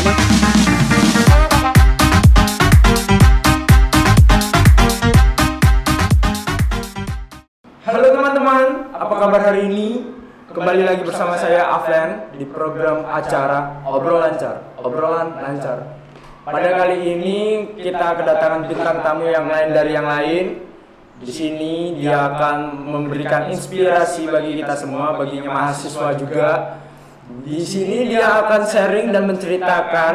Halo teman-teman, apa kabar hari ini? Kembali lagi bersama saya Aflan di program acara Obrolan Lancar. Obrolan Lancar. Pada kali ini kita kedatangan bintang tamu yang lain dari yang lain. Di sini dia akan memberikan inspirasi bagi kita semua, baginya mahasiswa juga. Di sini dia akan sharing dan menceritakan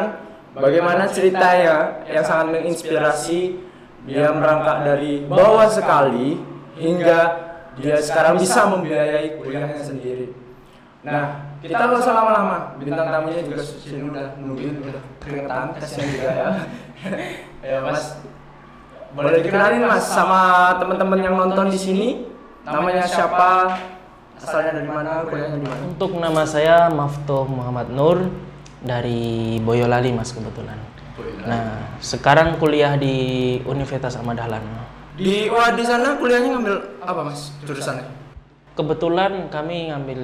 bagaimana ceritanya yang sangat menginspirasi. Dia merangkak dari bawah sekali hingga dia sekarang bisa membiayai kuliahnya sendiri. Nah, kita nggak usah lama-lama. Bintang tamunya juga sini udah nungguin, udah keringetan, kasihan juga ya. ya Mas, boleh dikenalin Mas sama teman-teman yang nonton di sini. Namanya siapa? Asalnya dari mana? Kuliahnya di mana? Untuk nama saya Mafto Muhammad Nur dari Boyolali Mas kebetulan. Nah, sekarang kuliah di Universitas Ahmad Dahlan. Di wah di sana kuliahnya ngambil apa Mas? Jurusannya? Kebetulan kami ngambil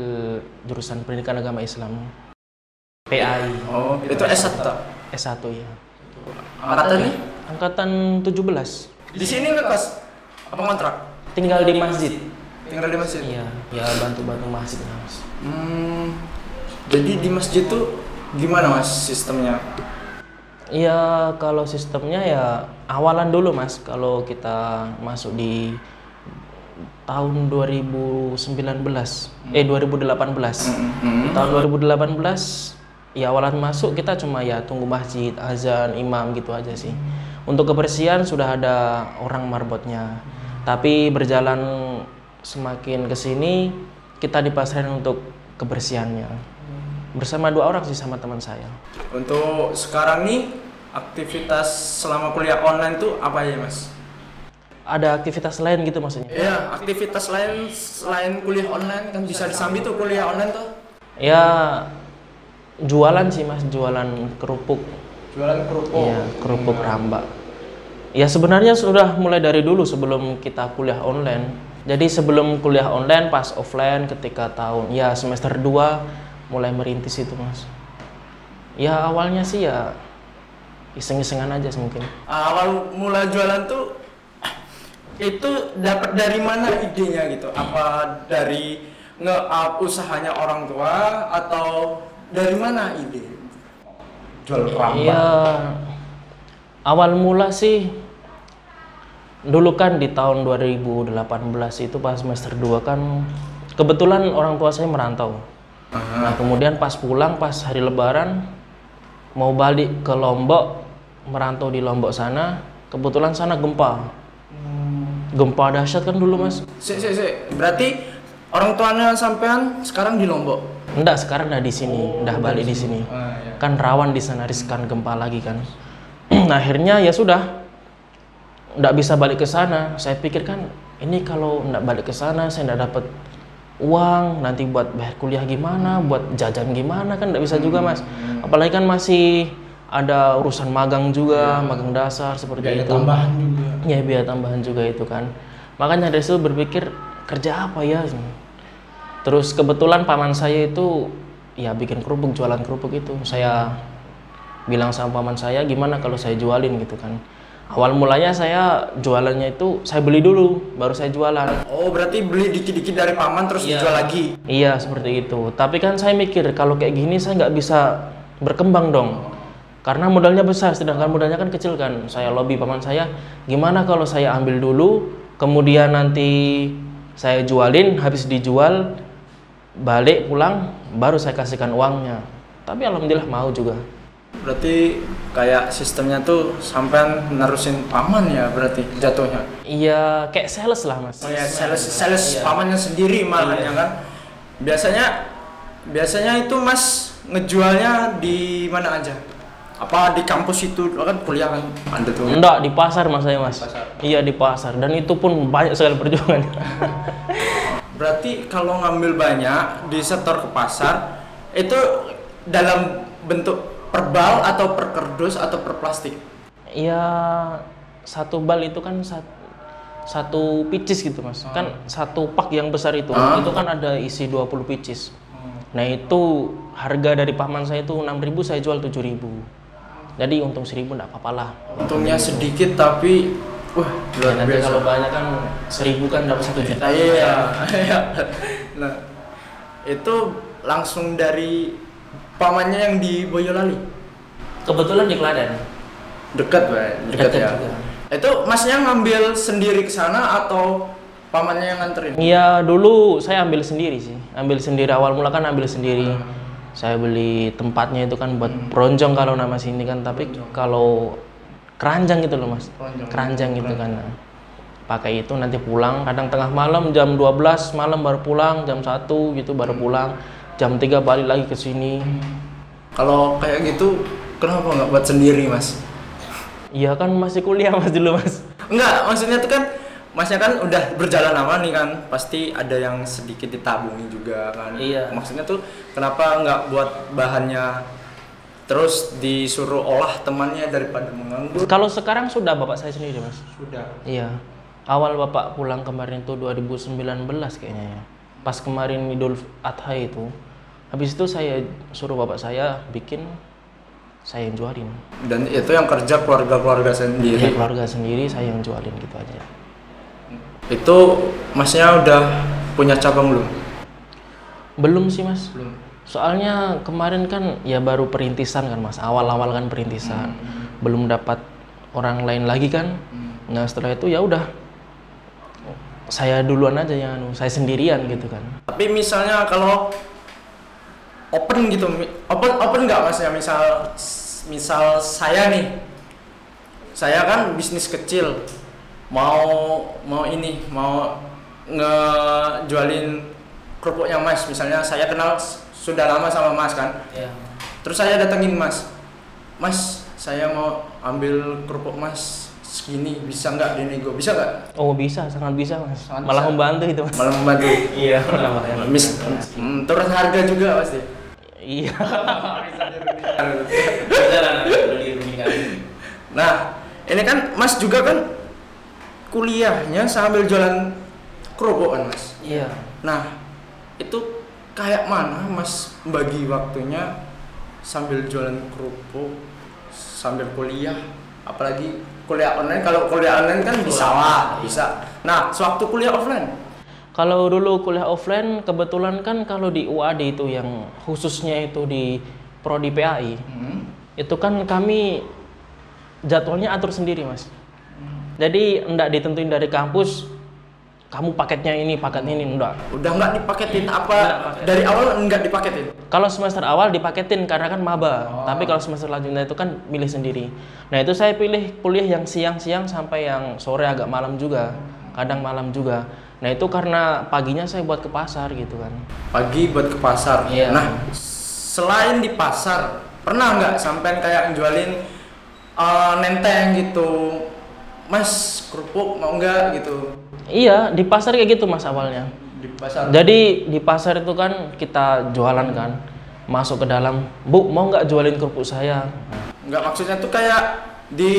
jurusan Pendidikan Agama Islam. PAI Oh, itu S1 tak? S1 ya. Angkatannya? Angkatan 17. Di sini ngekos apa kontrak? Tinggal di masjid. Tinggal di masjid. Iya, ya bantu-bantu masjid lah, Mas. Hmm, jadi di masjid tuh gimana mas sistemnya? Iya, kalau sistemnya ya awalan dulu Mas. Kalau kita masuk di tahun 2019 eh 2018. Di tahun 2018 ya awalan masuk kita cuma ya tunggu masjid, azan, imam gitu aja sih. Untuk kebersihan sudah ada orang marbotnya. Tapi berjalan semakin ke sini kita dipasrahin untuk kebersihannya. Bersama dua orang sih sama teman saya. Untuk sekarang nih aktivitas selama kuliah online tuh apa ya mas? Ada aktivitas lain gitu maksudnya? Iya, aktivitas lain selain kuliah online kan bisa disambi tuh kuliah online tuh. Ya jualan sih mas, jualan kerupuk. Jualan kerupuk. Iya, kerupuk ramba. Ya sebenarnya sudah mulai dari dulu sebelum kita kuliah online. Jadi sebelum kuliah online pas offline ketika tahun ya semester 2 mulai merintis itu mas. Ya awalnya sih ya iseng-isengan aja mungkin. Awal mula jualan tuh itu dapat dari mana idenya gitu? Apa dari nge-up usahanya orang tua atau dari mana ide? Jual rambak. Iya. Awal mula sih dulu kan di tahun 2018 itu pas semester 2 kan kebetulan orang tua saya merantau. Nah, kemudian pas pulang pas hari lebaran mau balik ke Lombok, merantau di Lombok sana, kebetulan sana gempa. Gempa dahsyat kan dulu, Mas. Si, si, si. Berarti orang tuanya sampean sekarang di Lombok. Enggak, sekarang udah di sini, udah balik di sini. Ah, iya. Kan rawan di sana riskan gempa lagi kan. Nah, akhirnya ya sudah. Enggak bisa balik ke sana. Saya pikir kan ini kalau enggak balik ke sana saya enggak dapat uang, nanti buat bayar kuliah gimana, buat jajan gimana kan enggak bisa juga, Mas. Apalagi kan masih ada urusan magang juga, magang dasar seperti Biaya itu. tambahan juga. Ya biaya tambahan juga itu kan. Makanya dari situ berpikir kerja apa ya? Terus kebetulan paman saya itu ya bikin kerupuk, jualan kerupuk itu. Saya bilang sama paman saya gimana kalau saya jualin gitu kan. Awal mulanya saya jualannya itu saya beli dulu, baru saya jualan. Oh, berarti beli dikit-dikit dari paman terus Iya. dijual lagi. Iya seperti itu. Tapi kan saya mikir kalau kayak gini saya nggak bisa berkembang dong. Karena modalnya besar, sedangkan modalnya kan kecil kan. Saya lobby paman saya, gimana kalau saya ambil dulu, kemudian nanti saya jualin, habis dijual, balik pulang, baru saya kasihkan uangnya. Tapi alhamdulillah mau juga. Berarti kayak sistemnya tuh sampean nerusin paman ya berarti jatuhnya. Iya, kayak sales lah mas. Oh ya, sales sales Iya. pamannya sendiri malah Iya. ya kan. Biasanya biasanya itu Mas ngejualnya di mana aja? Apa di kampus itu kan kuliah kan ada tuh. Enggak, di pasar mas saya mas. Iya di pasar, dan itu pun banyak sekali perjuangan. Berarti kalau ngambil banyak di setor ke pasar itu dalam bentuk perbal atau per kardus atau per plastik. Iya satu bal itu kan sat- satu picis gitu mas kan satu pak yang besar itu Ah. itu kan ada isi 20 picis Nah itu harga dari paman saya itu 6.000 saya jual 7.000. Jadi untung 1.000 enggak apa-apa lah. Untungnya sedikit tapi wah Ya, luar nanti biasa. kalau banyak kan 1.000 kan dapat 1 juta. Iya, iya. Nah, itu langsung dari pamannya yang di Boyolali. Kebetulan di Klaten. Dekat, Pak. Dekat Dekat ya. juga. Itu masnya ngambil sendiri ke sana atau pamannya yang nganterin? Iya dulu saya ambil sendiri sih, ambil sendiri awal mula kan ambil sendiri. Saya beli tempatnya itu kan buat peronjong kalau nama sini kan, tapi kalau keranjang gitu loh mas, Keranjang. keranjang gitu kan. Pakai itu nanti pulang, kadang tengah malam jam 12 malam baru pulang, jam 1 gitu baru pulang, jam 3 balik lagi ke sini. Kalau kayak gitu, kenapa nggak buat sendiri, Mas? Iya kan masih kuliah mas dulu mas. Enggak, maksudnya tuh kan Masnya kan udah berjalan lama nih kan, pasti ada yang sedikit ditabungi juga kan. Iya. Maksudnya tuh kenapa nggak buat bahannya terus disuruh olah temannya daripada menganggur? Kalau sekarang sudah bapak saya sendiri mas. Sudah. Iya. Awal Bapak pulang kemarin itu 2019 kayaknya ya. Pas kemarin Idul Adha itu. Habis itu saya suruh Bapak saya bikin saya yang jualin. Dan itu yang kerja keluarga-keluarga Ya, sendiri. keluarga sendiri saya yang jualin gitu aja. Itu Masnya udah punya cabang belum? Belum sih, Mas. Belum. Soalnya kemarin kan ya baru perintisan kan, Mas. Awal-awal kan perintisan. Belum dapat orang lain lagi kan. Nah, setelah itu ya udah saya duluan aja yang anu, saya sendirian gitu kan. Tapi misalnya kalau open gitu, open open nggak mas ya misal misal saya nih, saya kan bisnis kecil, mau mau ini mau ngejualin kerupuknya mas, misalnya saya kenal sudah lama sama mas kan, Iya. terus saya datengin mas, mas saya mau ambil kerupuk mas segini bisa nggak dinego bisa nggak Oh bisa, sangat bisa mas. Sangat Malah bisa. membantu itu mas. malah membantu Iya, hmm, turun harga juga pasti Iya. Nah, ini kan Mas juga kan kuliahnya sambil jualan kerupuk kan Mas. Iya. Nah, itu kayak mana Mas bagi waktunya sambil jualan kerupuk sambil kuliah, apalagi kuliah online. Kalau kuliah online kan bisa lah, bisa. Nah, sewaktu kuliah offline, Kalau dulu kuliah offline, kebetulan kan kalau di UAD itu yang khususnya itu di prodi PAI, itu kan kami jadwalnya atur sendiri mas. Jadi enggak ditentuin dari kampus, kamu paketnya ini, paketnya ini enggak. udah nggak dipaketin apa Nggak paket. dari awal nggak dipaketin. Kalau semester awal dipaketin karena kan maba, tapi kalau semester selanjutnya itu kan milih sendiri. Nah itu saya pilih kuliah yang siang-siang sampai yang sore agak malam juga, kadang malam juga. Nah itu karena paginya saya buat ke pasar gitu kan. Pagi buat ke pasar. Iya. Nah, selain di pasar, pernah nggak sampai kayak jualin eh, nenteng gitu, Mas kerupuk mau nggak gitu Iya di pasar kayak gitu mas awalnya. di pasar? Jadi di pasar itu kan kita jualan kan, masuk ke dalam, bu mau nggak jualin kerupuk saya? Nggak maksudnya tuh kayak di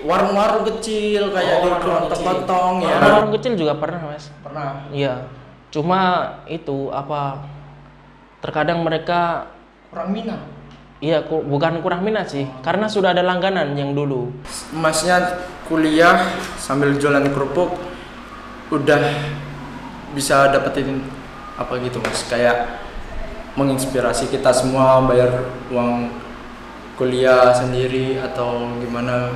warung-warung kecil kayak di kelontong-kelontong ya. Orang kecil juga pernah mas. Pernah. Iya. Cuma itu apa? Terkadang mereka Kurang minat. Iya, ku- bukan kurang minat sih, karena sudah ada langganan yang dulu. Masnya kuliah sambil jualan kerupuk udah bisa dapetin apa gitu mas kayak menginspirasi kita semua bayar uang kuliah sendiri atau gimana?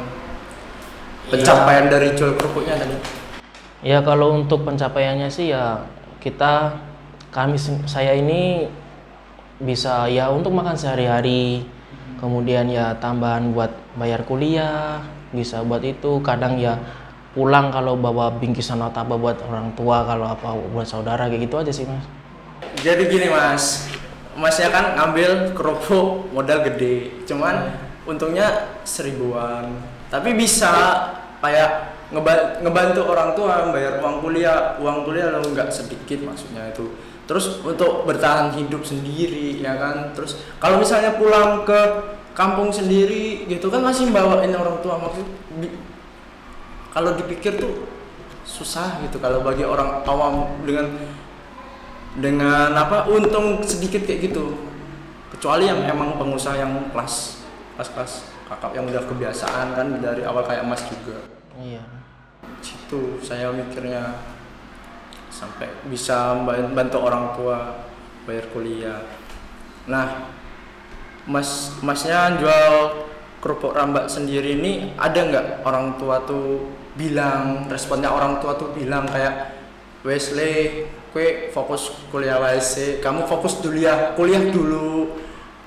Pencapaian dari jual kerupuknya tadi. Ya kalau untuk pencapaiannya sih ya kita kami saya ini bisa ya untuk makan sehari-hari, kemudian ya tambahan buat bayar kuliah, bisa buat itu. Kadang ya pulang kalau bawa bingkisan atau apa buat orang tua, kalau apa buat saudara kayak gitu aja sih mas. jadi gini mas masnya kan ngambil kerupuk modal gede. Cuman untungnya seribuan. Tapi bisa kayak ngeba- ngebantu orang tua bayar uang kuliah. Uang kuliah lo nggak sedikit maksudnya itu. Terus untuk bertahan hidup sendiri ya kan? Terus kalau misalnya pulang ke kampung sendiri gitu kan masih bawain orang tua. Maksud bi- kalau dipikir tuh susah gitu. Kalau bagi orang awam dengan dengan apa untung sedikit kayak gitu. Kecuali yang emang pengusaha yang kelas kelas kelas kakak yang udah kebiasaan kan dari awal kayak mas juga. Iya. Situ saya mikirnya sampai bisa bantu orang tua bayar kuliah. Nah mas masnya jual kerupuk rambak sendiri ini ada nggak orang tua tuh bilang responnya orang tua tuh bilang kayak Wesley kue fokus kuliah WC kamu fokus dulu ya kuliah dulu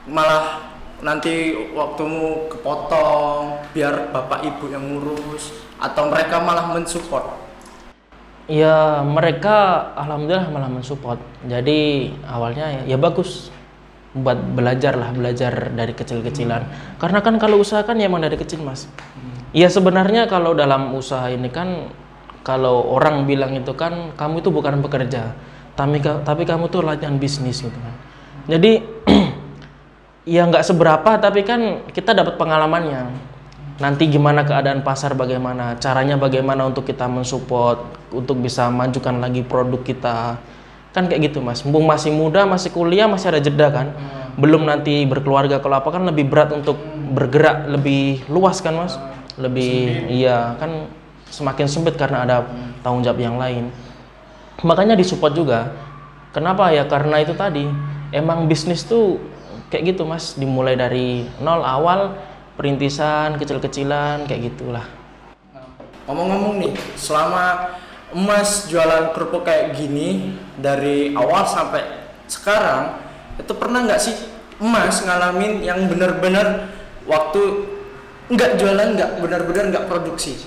malah nanti waktumu kepotong biar bapak ibu yang ngurus atau mereka malah mensupport Ya mereka alhamdulillah malah mensupport. Jadi awalnya ya, ya bagus buat belajar lah belajar dari kecil-kecilan. Karena kan kalau usaha kan ya emang dari kecil mas. Ya sebenarnya kalau dalam usaha ini kan kalau orang bilang itu kan kamu itu bukan pekerja, tapi tapi kamu tuh latihan bisnis gitu kan. Jadi ya nggak seberapa tapi kan kita dapat pengalamannya. Nanti gimana keadaan pasar bagaimana caranya bagaimana untuk kita mensupport untuk bisa majukan lagi produk kita. Kan kayak gitu mas. Mumpung masih muda masih kuliah masih ada jeda kan. Belum nanti berkeluarga kalau apa kan lebih berat untuk bergerak lebih luas kan mas? Lebih iya kan semakin sempit karena ada tanggung jawab yang lain. Makanya disupport juga. Kenapa ya? Karena itu tadi emang bisnis tuh kayak gitu mas. Dimulai dari nol awal perintisan kecil-kecilan kayak gitulah. Ngomong-ngomong nih selama emas jualan kerupuk kayak gini dari awal sampai sekarang itu pernah nggak sih emas ngalamin yang bener-bener waktu nggak jualan nggak benar-benar nggak produksi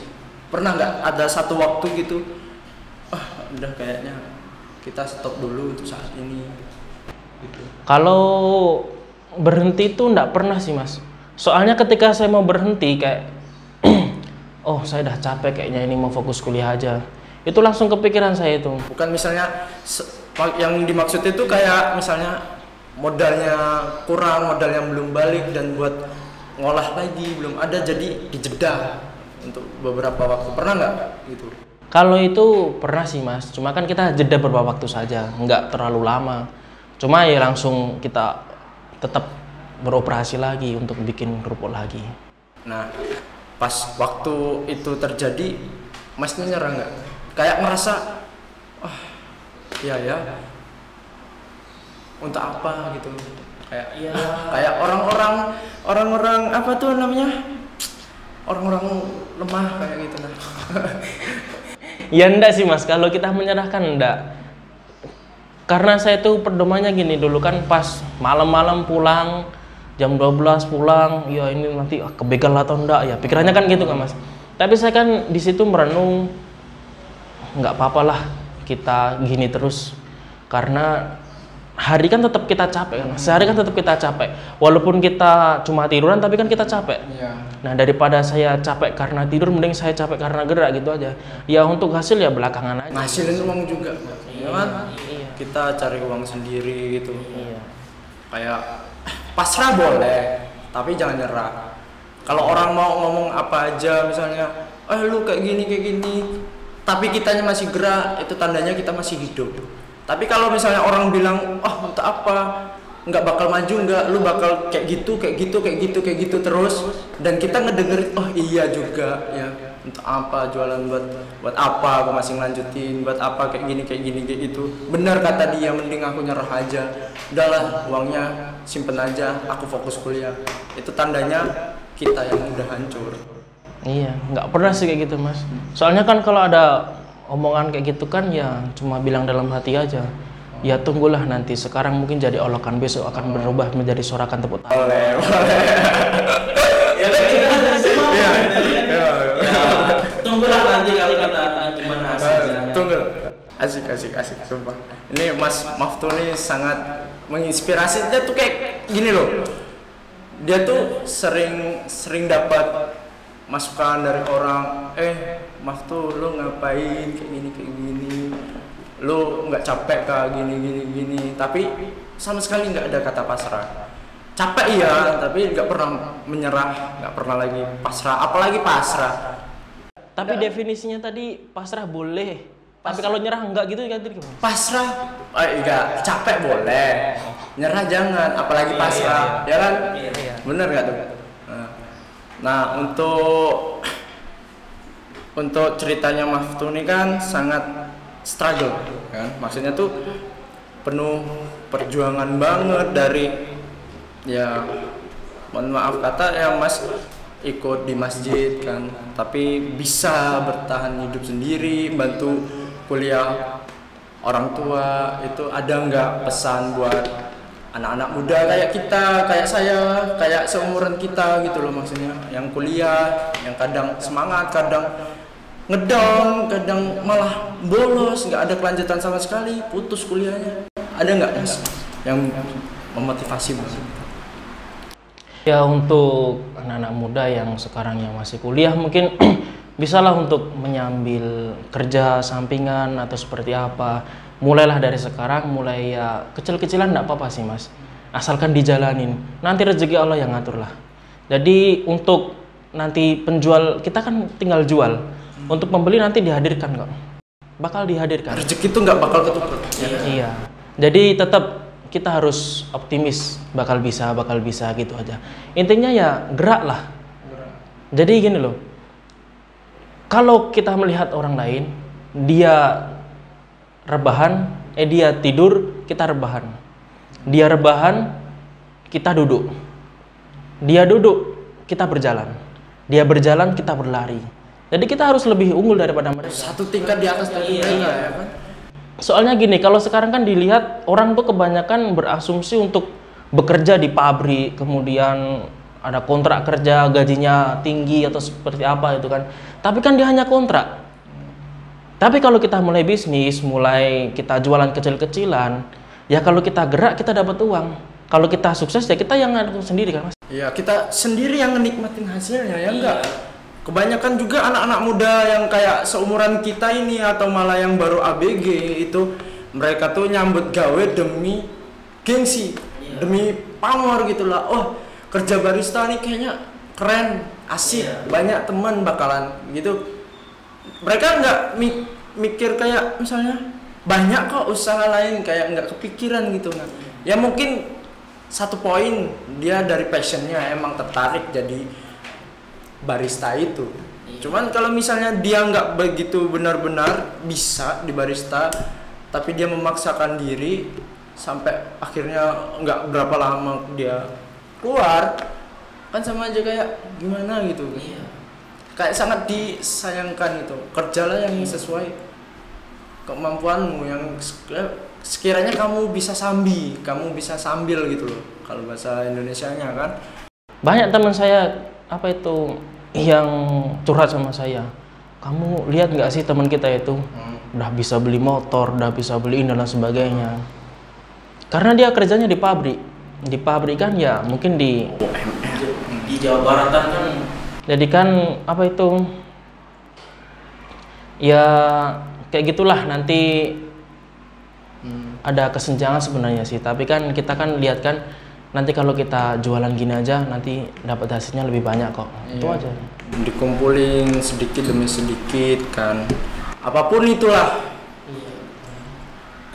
pernah nggak ada satu waktu gitu ah udah kayaknya kita stop dulu untuk saat ini gitu. Kalau berhenti tuh nggak pernah sih mas. Soalnya ketika saya mau berhenti kayak oh saya udah capek kayaknya ini mau fokus kuliah aja. Itu langsung kepikiran saya itu. Bukan misalnya yang dimaksud itu kayak misalnya modalnya kurang modal yang belum balik dan buat ngolah lagi belum ada jadi dijeda untuk beberapa waktu. Pernah nggak gitu? Kalau itu pernah sih mas, cuma kan kita jeda beberapa waktu saja, nggak terlalu lama. Cuma ya langsung kita tetap beroperasi lagi untuk bikin kerupuk lagi. nah pas waktu itu terjadi masnya nyerah nggak? Kayak ngerasa ah ya ya untuk apa? gitu. Kayak Iya. kayak orang-orang orang-orang apa tuh namanya orang-orang lemah kayak gitu nah Ya enggak sih mas, kalau kita menyerahkan enggak. Karena saya tuh pedomannya gini dulu kan pas malam-malam pulang jam 12 pulang, ya ini nanti ah, kebegal atau enggak ya. Pikirannya kan gitu kan mas. Tapi saya kan di situ merenung nggak apa-apa lah kita gini terus karena hari kan tetap kita capek kan sehari kan tetap kita capek. Walaupun kita cuma tiduran tapi kan kita capek. Iya. Nah daripada saya capek karena tidur, mending saya capek karena gerak gitu aja. Ya untuk hasil ya belakangan aja. ngasilin uang juga ya kan? Iya. kita cari uang sendiri gitu. Iya. kayak pasrah boleh tapi jangan nyerah. Kalau orang mau ngomong apa aja misalnya eh lu kayak gini kayak gini tapi kitanya masih gerak itu tandanya kita masih hidup tapi kalau misalnya orang bilang oh untuk apa? Nggak bakal maju nggak? Lu bakal kayak gitu kayak gitu kayak gitu kayak gitu terus. Dan kita ngedengerin oh iya juga ya. Untuk apa jualan buat buat apa? Aku masih ngelanjutin buat apa? Kayak gini kayak gini kayak gitu. Benar kata dia mending aku nyerah aja. Udahlah uangnya simpen aja. Aku fokus kuliah. Itu tandanya kita yang udah hancur. Iya, nggak pernah sih kayak gitu mas. Soalnya kan kalau ada omongan kayak gitu kan ya cuma bilang dalam hati aja. Ya tunggulah nanti. Sekarang mungkin jadi olokan, besok akan berubah menjadi sorakan tepuk tangan. boleh boleh Ya kita dari semua. Iya, iya. Tunggulah nanti kalau kata gimana tunggu asik asik asik sumpah ini mas Maftu nih sangat menginspirasi dia tuh kayak gini loh dia tuh sering sering dapat masukan dari orang eh Maftu lu ngapain kayak gini kayak gini? Lu nggak capek kah? Gini gini gini. Tapi sama sekali nggak ada kata pasrah. Capek iya tapi nggak pernah menyerah nggak pernah lagi pasrah. Apalagi pasrah. Tapi definisinya tadi pasrah boleh, Tapi kalau nyerah enggak gitu kan gimana? pasrah? Eh enggak capek boleh. Nyerah jangan apalagi Iya, pasrah. ya kan? Iya. bener gak tuh? Nah, nah untuk untuk ceritanya Maftu ini kan sangat struggle kan? Maksudnya tuh penuh perjuangan banget dari ya mohon maaf kata ya Mas ikut di masjid kan? Tapi bisa bertahan hidup sendiri bantu kuliah orang tua itu ada nggak pesan buat anak-anak muda kayak kita kayak saya kayak seumuran kita gitu loh maksudnya? Yang kuliah yang kadang semangat kadang ngedong kadang malah bolos nggak ada kelanjutan sama sekali putus kuliahnya ada nggak mas yang memotivasi mas Ya untuk anak-anak muda yang sekarang yang masih kuliah mungkin bisalah untuk menyambil kerja sampingan atau seperti apa. Mulailah dari sekarang, mulai ya kecil-kecilan enggak apa-apa sih mas. Asalkan dijalanin. Nanti rezeki Allah yang ngatur lah. Jadi untuk nanti penjual kita kan tinggal jual. Untuk pembeli nanti dihadirkan kok. Bakal dihadirkan. rezeki itu nggak bakal ketuker ya. Iya. Jadi tetap kita harus optimis bakal bisa, bakal bisa gitu aja. Intinya ya gerak lah. Jadi gini loh. Kalau kita melihat orang lain, dia rebahan, eh dia tidur, kita rebahan. Dia rebahan, kita duduk. Dia duduk, kita berjalan. Dia berjalan, kita berlari. Jadi kita harus lebih unggul daripada mereka. satu tingkat di atas dari Iya, mereka iya. ya kan Soalnya gini, kalau sekarang kan dilihat orang tuh kebanyakan berasumsi untuk bekerja di pabrik, kemudian ada kontrak kerja, gajinya tinggi atau seperti apa itu kan. Tapi kan dia hanya kontrak. Tapi kalau kita mulai bisnis, mulai kita jualan kecil-kecilan, ya kalau kita gerak kita dapat uang. Kalau kita sukses ya kita yang ngatur sendiri kan mas. Iya, kita sendiri yang menikmatin hasilnya ya enggak. Kebanyakan juga anak-anak muda yang kayak seumuran kita ini atau malah yang baru ABG itu mereka tuh nyambut gawe demi gengsi, demi pamor gitu lah. Oh, kerja barista nih kayaknya keren, asik, banyak teman bakalan gitu. Mereka nggak mi- mikir kayak misalnya banyak kok usaha lain kayak nggak kepikiran gitu nah. Ya mungkin satu poin dia dari passionnya emang tertarik jadi barista itu. Cuman kalau misalnya dia nggak begitu benar-benar bisa di barista tapi dia memaksakan diri sampai akhirnya nggak berapa lama dia keluar kan sama aja kayak gimana gitu. Kayak sangat disayangkan gitu. Kerjalah yang sesuai kemampuanmu yang sek- sekiranya kamu bisa sambi kamu bisa sambil gitu loh kalau bahasa Indonesianya kan. Banyak teman saya apa itu yang curhat sama saya. Kamu lihat nggak sih teman kita itu udah bisa beli motor, udah bisa beli ini dan sebagainya. Karena dia kerjanya di pabrik. Di pabrik kan ya mungkin di di Jawa Baratan kan. Jadi kan apa itu ya kayak gitulah nanti ada kesenjangan sebenarnya sih. Tapi kan kita kan lihat kan nanti kalau kita jualan gini aja nanti dapat hasilnya lebih banyak kok. Itu Iya. aja. dikumpulin sedikit demi sedikit kan. Apa pun itulah.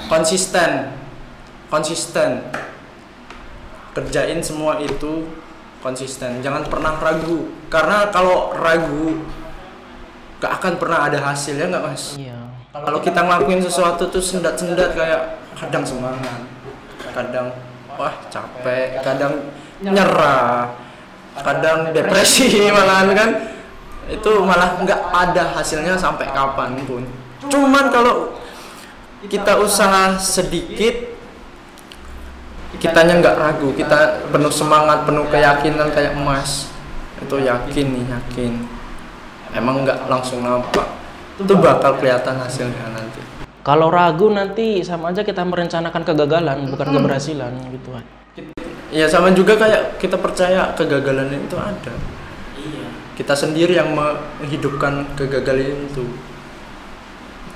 Konsisten. Konsisten. Kerjain semua itu konsisten. Jangan pernah ragu. Karena kalau ragu gak akan pernah ada hasilnya nggak mas? Iya. kalau kita ngelakuin sesuatu tuh sendat-sendat kayak kadang semangat kadang wah capek kadang nyerah kadang depresi malahan kan. Itu malah nggak ada hasilnya sampai kapan pun. Cuman kalau kita usaha sedikit kitanya nggak ragu. Kita penuh semangat penuh keyakinan kayak emas. Itu yakin nih yakin. Emang nggak langsung nampak. Itu bakal kelihatan hasilnya nanti Kalau ragu nanti sama aja kita merencanakan kegagalan bukan keberhasilan gitu. Kan. ya sama juga kayak kita percaya kegagalan itu ada. Iya. kita sendiri yang menghidupkan kegagalan itu.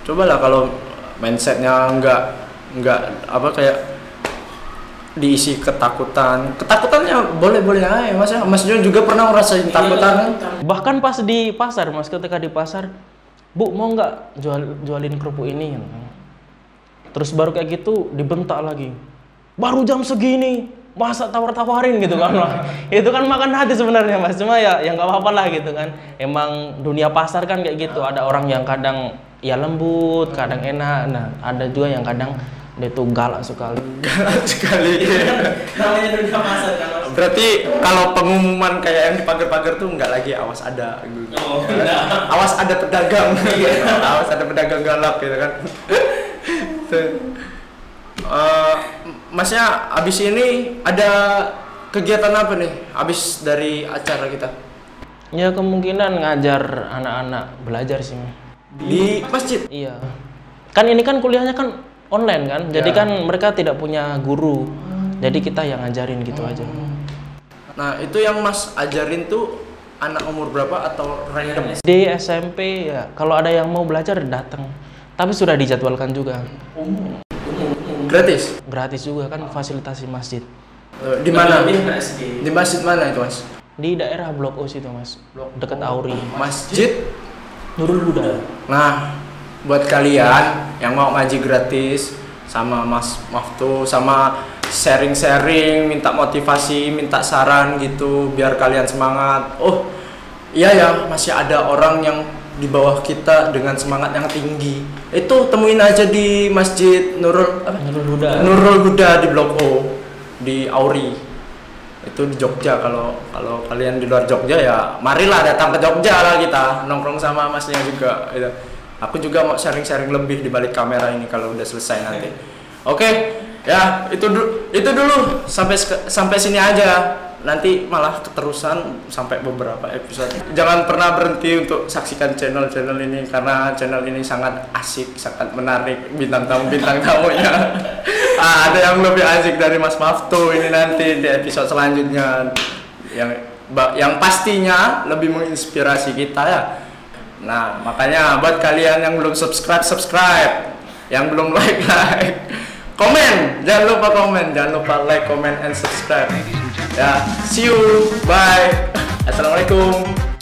Cobalah kalau mindsetnya nggak nggak apa kayak diisi ketakutan. Ketakutannya boleh boleh aja mas ya. Mas juga pernah ngerasain takutan? kan Bahkan pas di pasar, Mas, ketika di pasar bu mau nggak jual jualin kerupuk ini? Terus baru kayak gitu dibentak lagi. Baru jam segini masa tawar-tawarin? Gitu kan itu kan makan hati sebenarnya mas. Cuma ya yang nggak apa-apa lah gitu kan. Emang dunia pasar kan kayak gitu. Ada orang yang kadang ya lembut kadang enak. Nah ada juga yang kadang dia tuh galak sekali. Galak sekali. Namanya dunia pasar kan berarti kalau pengumuman kayak yang di pagar-pagar tuh nggak lagi awas ada gitu. Oh, enggak. awas ada pedagang. Awas ada pedagang galak gitu kan. Tuh. Eh, masnya abis ini ada kegiatan apa nih abis dari acara kita? Ya kemungkinan ngajar anak-anak belajar sih di masjid? Iya. Kan ini kan kuliahnya kan online kan. Jadi Ya. kan mereka tidak punya guru. Jadi kita yang ngajarin gitu aja. nah itu yang mas ajarin tuh anak umur berapa atau random Di SMP ya kalau ada yang mau belajar datang. Tapi sudah dijadwalkan juga. gratis Gratis juga kan fasilitasi masjid. Eh, di mana di masjid mana itu mas Di daerah Blok O situ, Mas. Dekat Auri. masjid Nurul Huda. Nah, buat kalian yang mau ngaji gratis sama Mas Maftu sama sharing-sharing, minta motivasi, minta saran gitu biar kalian semangat. Oh, iya ya, masih ada orang yang di bawah kita dengan semangat yang tinggi. Itu temuin aja di Masjid Nurul apa? Nurul Huda. Nurul Huda di Blok O di Auri. Itu di Jogja kalau kalau kalian di luar Jogja ya marilah datang ke Jogja lah kita nongkrong sama masnya juga gitu. Aku juga mau sharing-sharing lebih di balik kamera ini kalau udah selesai nanti. Oke, ya itu du- itu dulu sampai sampai sini aja. Nanti malah keterusan sampai beberapa episode. Jangan pernah berhenti untuk saksikan channel-channel ini karena channel ini sangat asik, sangat menarik bintang tamu bintang tamunya. ah, ada yang lebih asik dari Mas Maftu ini nanti di episode selanjutnya yang yang pastinya lebih menginspirasi kita ya. Nah, makanya buat kalian yang belum subscribe, subscribe. Yang belum like, like. Komen, jangan lupa komen, jangan lupa like, comment, and subscribe. Ya, see you, bye. Assalamualaikum.